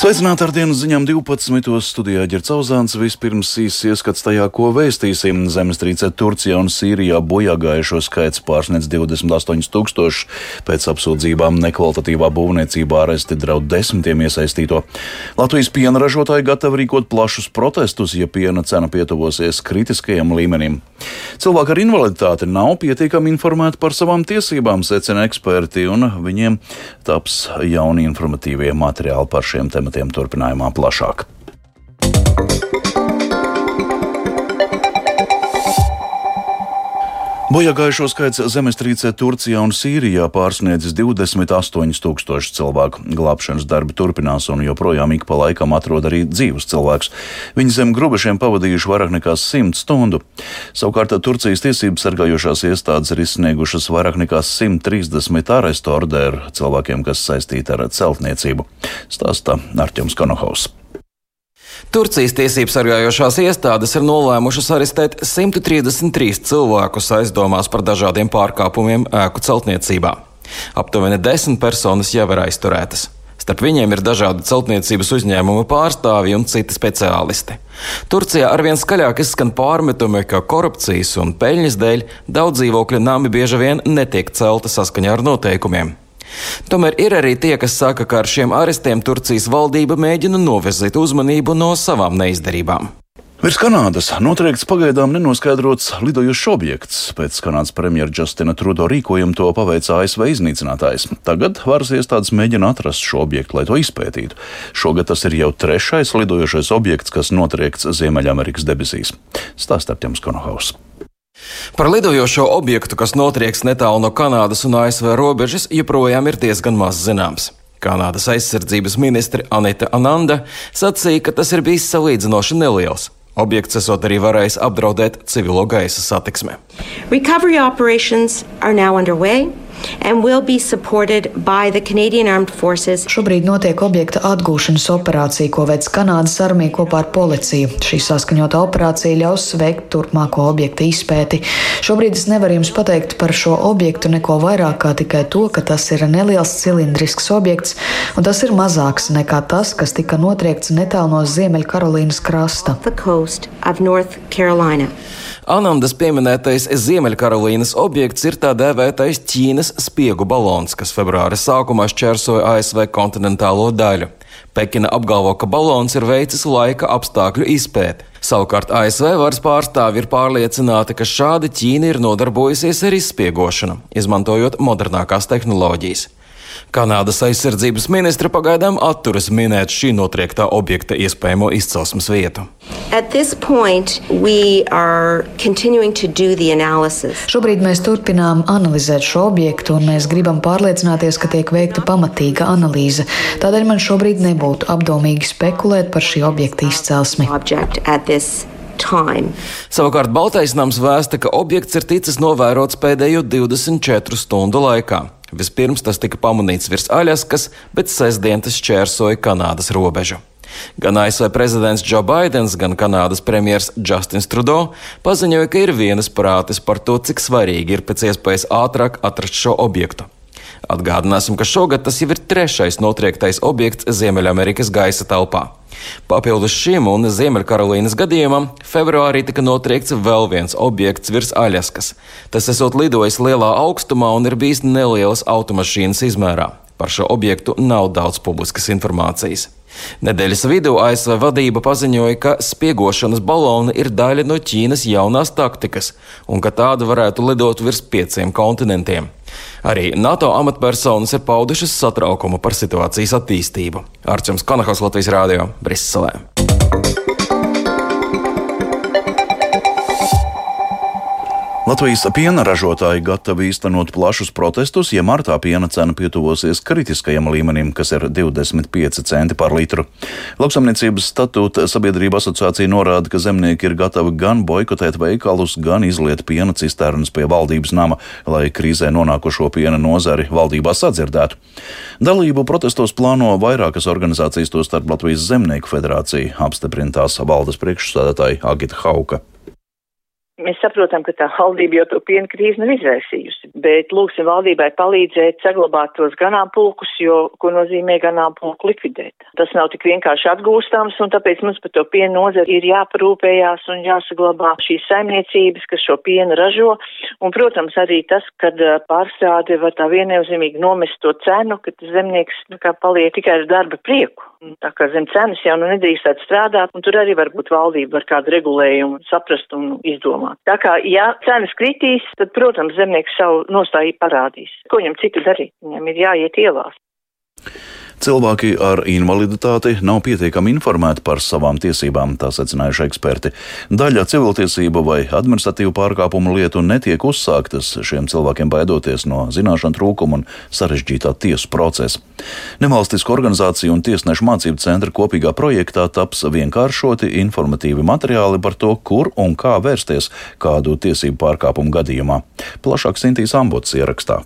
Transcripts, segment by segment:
Sveicināti ar dienas ziņām 12. studijā ģercauzāns. Vispirms īsts ieskats tajā, ko vēstīsim. Zemestrīce Turcijā un Sīrijā bojā gājušo skaits pārsniedz 28 tūkstoši. Pēc apsūdzībām nekvalitatīvā būvniecībā aresti draud desmitiem iesaistīto. Latvijas piena ražotāji gatavi rīkot plašus protestus, ja piena cena pietuvosies kritiskajam līmenim. Cilvēki ar invaliditāti nav pietiekami informēti par savām tiesībām, secina eksperti, un viņiem taps jauni informatīvie materiāli par šiem tematiem turpinājumā plašāk. Bojāgājušo skaits zemestrīcē Turcijā un Sīrijā pārsniedzis 28,000 cilvēku. Glābšanas darbi turpinās un joprojām ik pa laikam atrod arī dzīvus cilvēkus. Viņi zem grubešiem pavadījuši vairāk nekā 100 stundu. Savukārt Turcijas tiesības sargājošās iestādes ir izsniegušas vairāk nekā 130 arestu orderu cilvēkiem, kas saistīti ar celtniecību. Stāsta Arķems Konohaus. Turcijas tiesību sargājošās iestādes ir nolēmušas arestēt 133 cilvēkus aizdomās par dažādiem pārkāpumiem ēku celtniecībā. Aptuveni desmit personas jau ir aizturētas. Starp viņiem ir dažādu celtniecības uzņēmumu pārstāvji un citi speciālisti. Turcijā arvien skaļāk izskan pārmetumi, ka korupcijas un peļņas dēļ daudz dzīvokļu nami bieži vien netiek celti saskaņā ar noteikumiem. Tomēr ir arī tie, kas saka, ka ar šiem arestiem Turcijas valdība mēģina novirzīt uzmanību no savām neizdarībām. Virs Kanādas notriekts pagaidām nenoskaidrots lidojošs objekts. Pēc Kanādas premjera Justina Trudo rīkojuma to paveica ASV iznīcinātājs. Tagad varas iestādes mēģina atrast šo objektu, lai to izpētītu. Šogad tas ir jau trešais lidojošais objekts, kas notriekts Ziemeļamerikas debesīs. Stāstā Tjams Konohaus. Par lidojošo objektu, kas notrieks netālu no Kanādas un ASV robežas, joprojām ir diezgan maz zināms. Kanādas aizsardzības ministre Anita Ananda sacīja, ka tas ir bijis salīdzinoši neliels. Objekts esot arī varējis apdraudēt civilo gaisa satiksmi. Šobrīd notiek objekta atgūšanas operācija, ko veids Kanādas armija kopā ar policiju. Šī saskaņota operācija ļaus veikt turpmāko objekta izpēti. Šobrīd es nevaru jums pateikt par šo objektu neko vairāk kā tikai to, ka tas ir neliels cilindrisks objekts, un tas ir mazāks nekā tas, kas tika notriekts netālu no Ziemeļkarolīnas krasta. Anandas pieminētais Ziemeļkarolīnas objekts ir tā dēvētais Ķīnas spiegu balons, kas februāra sākumā šķērsoja ASV kontinentālo daļu. Pekina apgalvo, ka balons ir veicis laika apstākļu izpēti. Savukārt ASV varas pārstāvi ir pārliecināti, ka šādi Ķīna ir nodarbojusies ar izspiegošanu, izmantojot modernākās tehnoloģijas. Kanādas aizsardzības ministra pagaidām atturas minēt šī notriektā objekta iespējamo izcelsmes vietu. Šobrīd mēs turpinām analizēt šo objektu, un mēs gribam pārliecināties, ka tiek veikta pamatīga analīze. Tādēļ man šobrīd nebūtu apdomīgi spekulēt par šī objekta izcelsmi. Time. Savukārt Baltais nams vēsta, ka objekts ir ticis novērots pēdējo 24 stundu laikā. Vispirms tas tika pamanīts virs Aļaskas, bet sestdien tas šķērsoja Kanādas robežu. Gan ASV prezidents Joe Bidenis, gan Kanādas premjerministrs Justins Trudeau paziņoja, ka ir vienas prātes par to, cik svarīgi ir pēc iespējas ātrāk atrast šo objektu. Atgādināsim, ka šogad tas jau ir trešais notriektais objekts Ziemeļamerikas gaisa telpā. Papildus šim un Ziemeļkarolīnas gadījumam, februārī tika notriekts vēl viens objekts virs Aļaskas. Tas esot lidojis lielā augstumā un ir bijis nelielas automašīnas izmērā. Par šo objektu nav daudz publiskas informācijas. Nedēļas vidū ASV vadība paziņoja, ka spiegošanas baloni ir daļa no Ķīnas jaunās taktikas un ka tāda varētu lidot virs pieciem kontinentiem. Arī NATO amatpersonas ir paudušas satraukumu par situācijas attīstību. Arčuns Kanahos Latvijas Rādio Briselē. Latvijas piena ražotāji gatavi īstenot plašus protestus, ja martā piena cena pietuvosies kritiskajam līmenim, kas ir 25 centi par litru. Lauksamniecības statūta sabiedrība asociācija norāda, ka zemnieki ir gatavi gan boikotēt veikalus, gan izliet piena cisternas pie valdības nama, lai krīzē nonākušo piena nozari valdībā sadzirdētu. Dalību protestos plāno vairākas organizācijas, tostarp Latvijas Zemnieku federācija, apstiprina tās valdes priekšsādātāja Agita Hauka. Mēs saprotam, ka tā valdība jau to piena krīzi nav izraisījusi, bet lūksim valdībai palīdzēt saglabāt tos ganāmpulkus, jo, ko nozīmē ganāmpulku likvidēt. Tas nav tik vienkārši atgūstams, un tāpēc mums par to piena nozari ir jāparūpējās un jāsaglabā šīs saimniecības, kas šo pienu ražo, un, protams, arī tas, kad pārstrāde var tā viennozīmīgi nomest to cenu, ka zemnieks nu, kā paliek tikai ar darba prieku. Tā kā zem cenas jau nu nedrīkstētu strādāt, un tur arī varbūt valdība var kādu regulējumu saprast un izdomāt. Tā kā, ja cenas kritīs, tad, protams, zemnieks savu nostāju parādīs. Ko viņam citu darīt? Viņam ir jāiet ielās. Cilvēki ar invaliditāti nav pietiekami informēti par savām tiesībām, tā secinājuši eksperti. Daļa civiltiesību vai administratīvu pārkāpumu lietu netiek uzsāktas, šiem cilvēkiem baidoties no zināšanu trūkuma un sarežģītā tiesu procesa. Nevalstisko organizāciju un tiesnešu mācību centra kopīgā projektā taps vienkāršoti informatīvi materiāli par to, kur un kā vērsties kādu tiesību pārkāpumu gadījumā. Plašāk Sintīs Ambots ierakstā.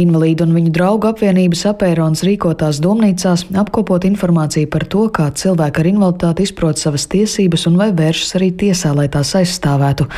Invalīdu un viņu draugu apvienības apērons rīkotās domnīcās apkopot informāciju par to, kā cilvēki ar invaliditāti izprot savas tiesības un vai vēršas arī tiesā, lai tās aizstāvētu.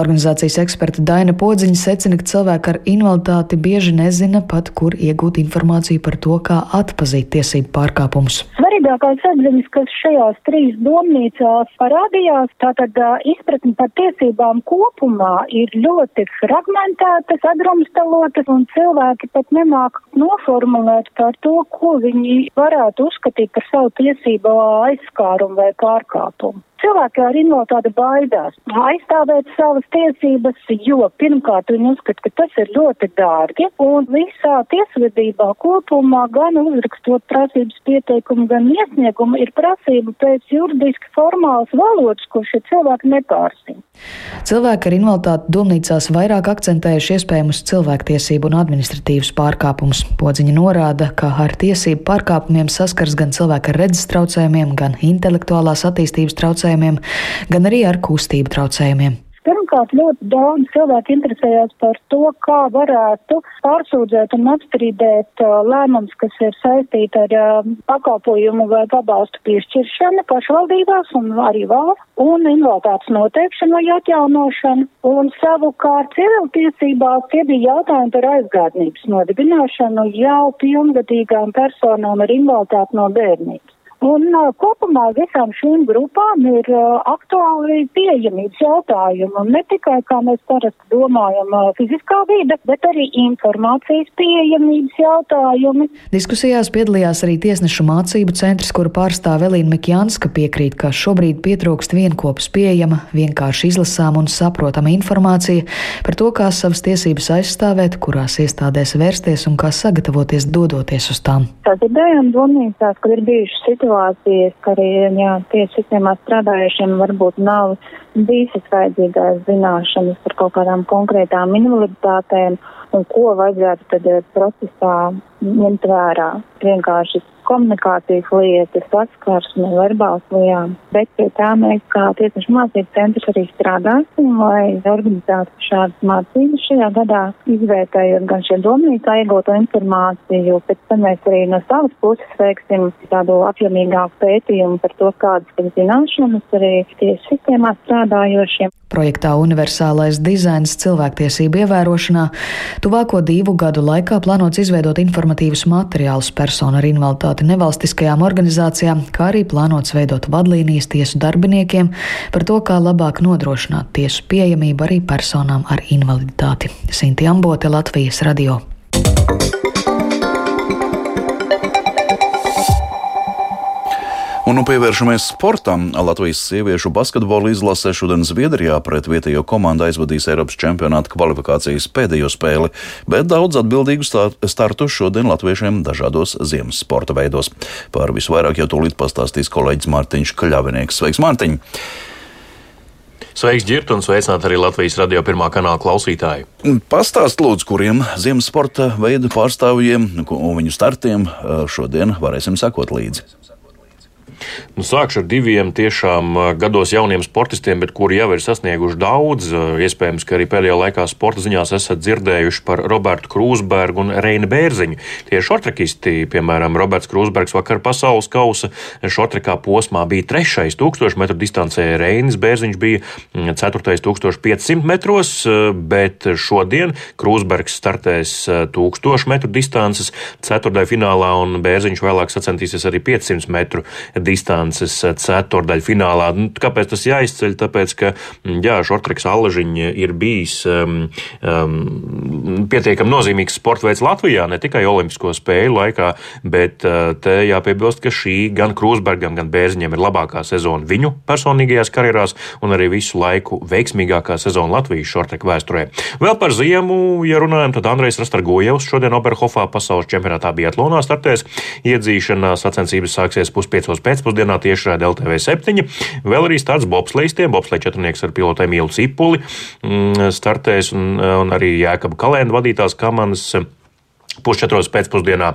Organizācijas eksperta Daina Podziņa secina, ka cilvēki ar invaliditāti bieži nezina pat, kur iegūt informāciju par to, kā atpazīt tiesību pārkāpumus. Svarīgākais atziņas, kas šajās trīs domnīcās parādījās, tātad izpratni par tiesībām kopumā ir ļoti fragmentētas, sadrumstalotas un cilvēki cilvēki pat nemāk noformulēt par to, ko viņi varētu uzskatīt par savu tiesību aizskārumu vai pārkāpumu. Cilvēki ar invaliditāti baidās aizstāvēt savas tiesības, jo pirmkārt viņi uzskata, ka tas ir ļoti dārgi, un visā tiesvedībā kopumā gan uzrakstot prasības pieteikumu, gan iesniegumu ir prasība pēc juridiski formālas valodas, ko šie cilvēki nepārsina. Cilvēki ar invaliditāti domnīcās vairāk akcentējuši iespējamus cilvēktiesību un administratīvus pārkāpumus. Podziņa norāda, ka ar tiesību pārkāpumiem saskars gan cilvēki ar redzes traucējumiem, gan intelektuālās attīstības traucējumiem gan arī ar kustību traucējumiem. Pirmkārt, ļoti daudz cilvēku interesējās par to, kā varētu pārsūdzēt un apstrīdēt uh, lēmums, kas ir saistīti ar uh, pakalpojumu vai pabalstu piešķiršanu pašvaldībās un arī valsts, un invaliditātes noteikšanu vai atjaunošanu. Un savukārt civiltiesībās tie bija jautājumi par aizgādnības nodibināšanu jau pilngadīgām personām ar invaliditāti no bērnības. Un uh, kopumā visām šīm grupām ir uh, aktuāli pieejamības jautājumi, un ne tikai, kā mēs parasti domājam, uh, fiziskā vide, bet arī informācijas pieejamības jautājumi. Diskusijās piedalījās arī tiesnešu mācību centrs, kuru pārstāv Elīna Mikjānska piekrīt, ka šobrīd pietrūkst vienopus pieejama, vienkārši izlasām un saprotama informācija par to, kā savas tiesības aizstāvēt, kurās iestādēs vērsties un kā sagatavoties dodoties uz tām. Tās ir dējām domnīcās, kad ir bijušas situācijas situācijas, ka arī jā, tiesu sistēmā strādājušiem varbūt nav visas vajadzīgās zināšanas par kaut kādām konkrētām invaliditātēm un ko vajadzētu tad eh, procesā ņemt vērā. Vienkārši komunikācijas lietas, saskarsme, verbāls lietām. Bet pie tā mēs kā tiesnešu mācību centrs arī strādāsim, lai organizētu šādas mācības šajā gadā, izvērtējot gan šie domnīcā iegūto informāciju, pēc tam mēs arī no savas puses veiksim tādu apjomīgāku pētījumu par to, kādas zināšanas arī tiesu sistēmā strādājošiem. Projektā Universālais dizains cilvēktiesību ievērošanā tuvāko divu gadu laikā plānots izveidot informatīvus materiālus personu ar invaliditāti nevalstiskajām organizācijām, kā arī plānots veidot vadlīnijas tiesu darbiniekiem par to, kā labāk nodrošināt tiesu pieejamību arī personām ar invaliditāti. Sinti Ambote, Latvijas radio. Un nu pievēršamies sportam. Latvijas sieviešu basketbola izlase šodien Zviedrijā pret vietējo komandu aizvadīs Eiropas čempionāta kvalifikācijas pēdējo spēli, bet daudz atbildīgu startu šodien latviešiem dažādos ziemas sporta veidos. Par visvairāk jau tūlīt pastāstīs kolēģis Mārtiņš Kļavinieks. Sveiks, Mārtiņ! Sveiks, Girt, un sveicināt arī Latvijas radio pirmā kanāla klausītāji. Pastāst, lūdzu, kuriem ziemas sporta veidu pārstāvjiem un viņu startiem šodien varēsim sekot līdzi. Nu, sākšu ar diviem tiešām gados jauniem sportistiem, bet kuri jau ir sasnieguši daudz. Iespējams, ka arī pēdējā laikā sporta ziņās esat dzirdējuši par Robertu Krūsbergu un Reinu Bērziņu. Tie šortrakisti, piemēram, Roberts Krūsbergs vakar pasaules kausa šortrakā posmā bija trešais 1000 metru distancē, Reinis Bērziņš bija 4500 metros, bet šodien Krūsbergs startēs 1000 metru distances ceturtajā finālā un Bērziņš vēlāk sacensties arī 500 metru distances ceturdaļu finālā. Nu, kāpēc tas jāizceļ? Tāpēc, ka mm, jā, šortreks Allažiņa ir bijis um, um, pietiekami nozīmīgs sporta veids Latvijā, ne tikai Olimpisko spēļu laikā, bet uh, te jāpiebilst, ka šī gan Krūsbergam, gan Bērziņam ir labākā sezona viņu personīgajās karjerās un arī visu laiku veiksmīgākā sezona Latvijas šortreka vēsturē. Vēl par ziemu, ja runājam, tad Andrejs Rastargojevs šodien Oberhofā pasaules čempionātā Biatlonā startēs. Iedzīšanā sacensības sāksies puspiecos pēcpusdienā tiešraidē LTV 7. Vēl arī starts bobslēgstiem. Bobslēg četrnieks ar pilotu Emīlu Cipuli mm, startēs un, un arī Jēkaba Kalēna vadītās komandas. Pusčetros pēcpusdienā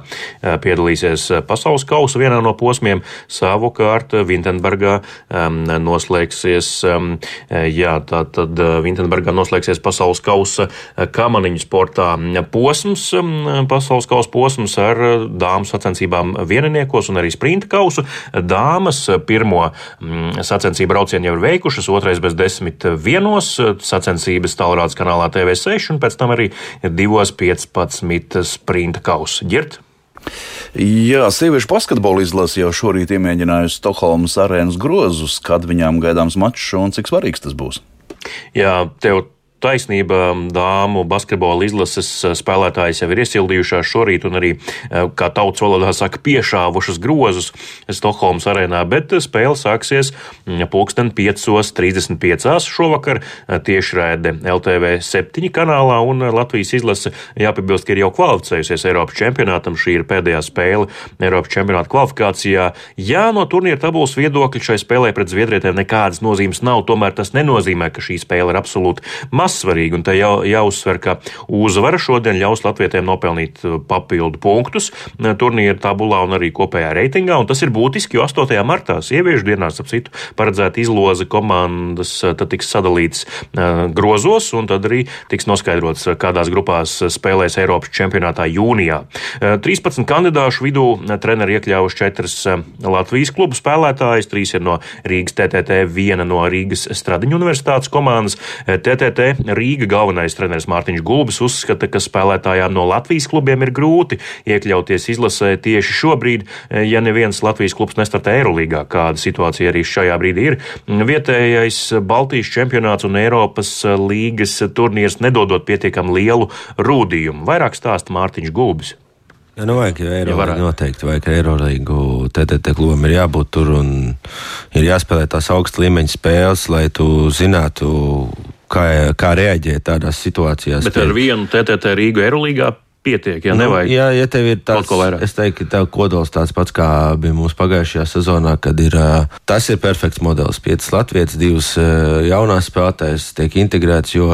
piedalīsies pasaules kausa vienā no posmiem. Savukārt Vintenbergā um, noslēgsies, um, jā, tā tad Vintenbergā noslēgsies pasaules kausa kamaniņu sportā posms, um, pasaules kausa posms ar dāmu sacensībām vieniniekos un arī sprinta kausu. Dāmas pirmo um, sacensību braucienu jau ir veikušas, otrais bez desmit vienos sacensības tālrādes kanālā TV6 un pēc tam arī divos 15 sprinta sprinta kausa. Ģirt? Jā, sieviešu basketbola izlase jau šorīt iemēģinājusi Stokholmas arēnas grozus, kad viņām gaidāms mačs un cik svarīgs tas būs. Jā, tev taisnība, dāmu basketbola izlases eh, spēlētājs jau ir iesildījušās šorīt un arī, eh, kā tautas valodā saka, piešāvušas grozus Stokholmas arēnā, bet spēle sāksies mm, pulksten 5.35. šovakar eh, tiešraide LTV 7 kanālā un Latvijas izlase jāpiebilst, ka ir jau kvalificējusies Eiropas čempionātam. Šī ir pēdējā spēle Eiropas čempionāta kvalifikācijā. Jā, no turnīra tabulas viedokļa šai spēlē pret Zviedrietēm nekādas nozīmes nav, tomēr tas nenozīmē, ka šī spēle ir absolūti maz mazsvarīgi. Un te jau, jāuzsver, ka uzvara šodien ļaus latvietiem nopelnīt uh, papildu punktus uh, turnīra tabulā un arī kopējā reitingā. Un tas ir būtiski, jo 8. martā sieviešu dienās ap citu paredzēta izloze komandas uh, tiks sadalīts grozos un tad arī tiks noskaidrots, kādās grupās spēlēs Eiropas čempionātā jūnijā. 13 kandidāšu vidū treneri iekļāvuši četras Latvijas klubu spēlētājas, trīs ir no Rīgas TTT, viena no Rīgas Stradiņu universitātes komandas. TTT Rīga galvenais treneris Mārtiņš Gulbis uzskata, ka spēlētājām no Latvijas klubiem ir grūti iekļauties izlasē tieši šobrīd, ja neviens Latvijas klubs nestartē Eirolīgā, kāda situācija arī šajā brīdī ir. Vietējais Baltijas čempionāts un Eiropas līgas turnīrs nedodot pietiekam lielu rūdījumu. Vairāk stāsta Mārtiņš Gulbis. Ja, nu vajag Eirolandu ja noteikti, vajag Eirolīgu, TTT klubam ir jābūt tur un ir jāspēlē tās augsta līmeņa spēles, lai tu zinātu, kā, kā reaģēt tādās situācijās. Bet ar vienu TTT Rīgu Eirolandā pietiek, ja nu. Jā, ja tev ir tāds, es teiktu, ka tev kodols tāds pats, kā bija mūsu pagājušajā sezonā, kad ir tas ir perfekts modelis. Piecas Latvijas, divas jaunās spēlētājas tiek integrētas, jo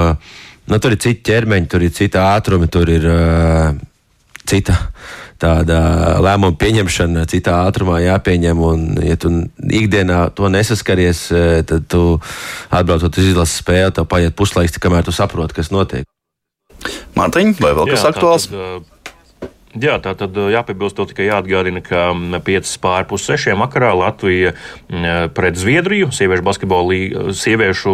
nu, tur ir citi ķermeņi, tur ir cita ātrumi, tur ir uh, cita tāda lēmuma pieņemšana citā ātrumā jāpieņem. Un, ja tu ikdienā to nesaskaries, eh, tad tu atbraucot uz izlases spēli, tev paiet puslaiks, kamēr tu saproti, kas notiek. Mārtiņ, vai vēl kas Jā, aktuāls? Tātad, uh Jā, tā tad jāpiebilst to tikai jāatgādina, ka 5 pār pus 6 vakarā Latvija pret Zviedriju sieviešu basketbolu, sieviešu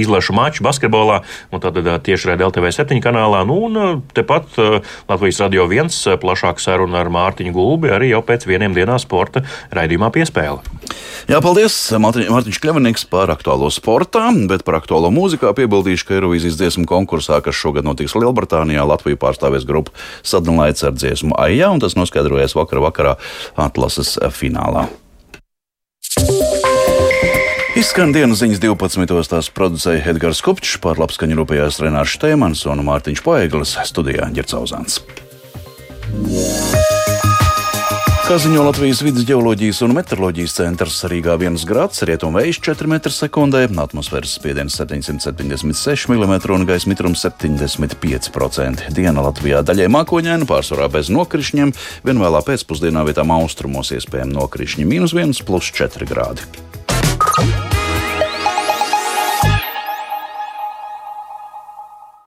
izlašu maču basketbolā, un tad tieši redz LTV 7 kanālā. Nu, un tepat Latvijas radio viens plašāk saruna ar Mārtiņu Gulbi arī jau pēc vieniem dienām sporta raidījumā piespēle. Jā, paldies Mārtiņš Kļavinieks par aktuālo sportā, bet par aktuālo mūzikā piebildīšu, ka Eirovīzijas dziesmu konkursā, kas šogad notiks Lielbritānijā, Latviju pārstāvēs grupa Sadonlaits ar dziesmu Aijā, un tas noskaidrojas vakar vakarā atlases finālā. Izskan dienas ziņas 12. tās producēja Edgars Kopčs, par labskaņu rūpējās Renārs Štēmans un Mārtiņš Paeglis studijā Ģercauzāns. Yeah. Kā ziņo Latvijas vidus geoloģijas un meteoroloģijas centrs, Rīgā 1 grāds, rietumvējš 4 m2, atmosfēras spiediens 776 mm un gaisa mitrums 75%. Diena Latvijā daļai mākoņaina, pārsvarā bez nokrišņiem, vien vēlā pēcpusdienā vietām austrumos iespējami nokrišņi - minus 1, plus 4 grādi.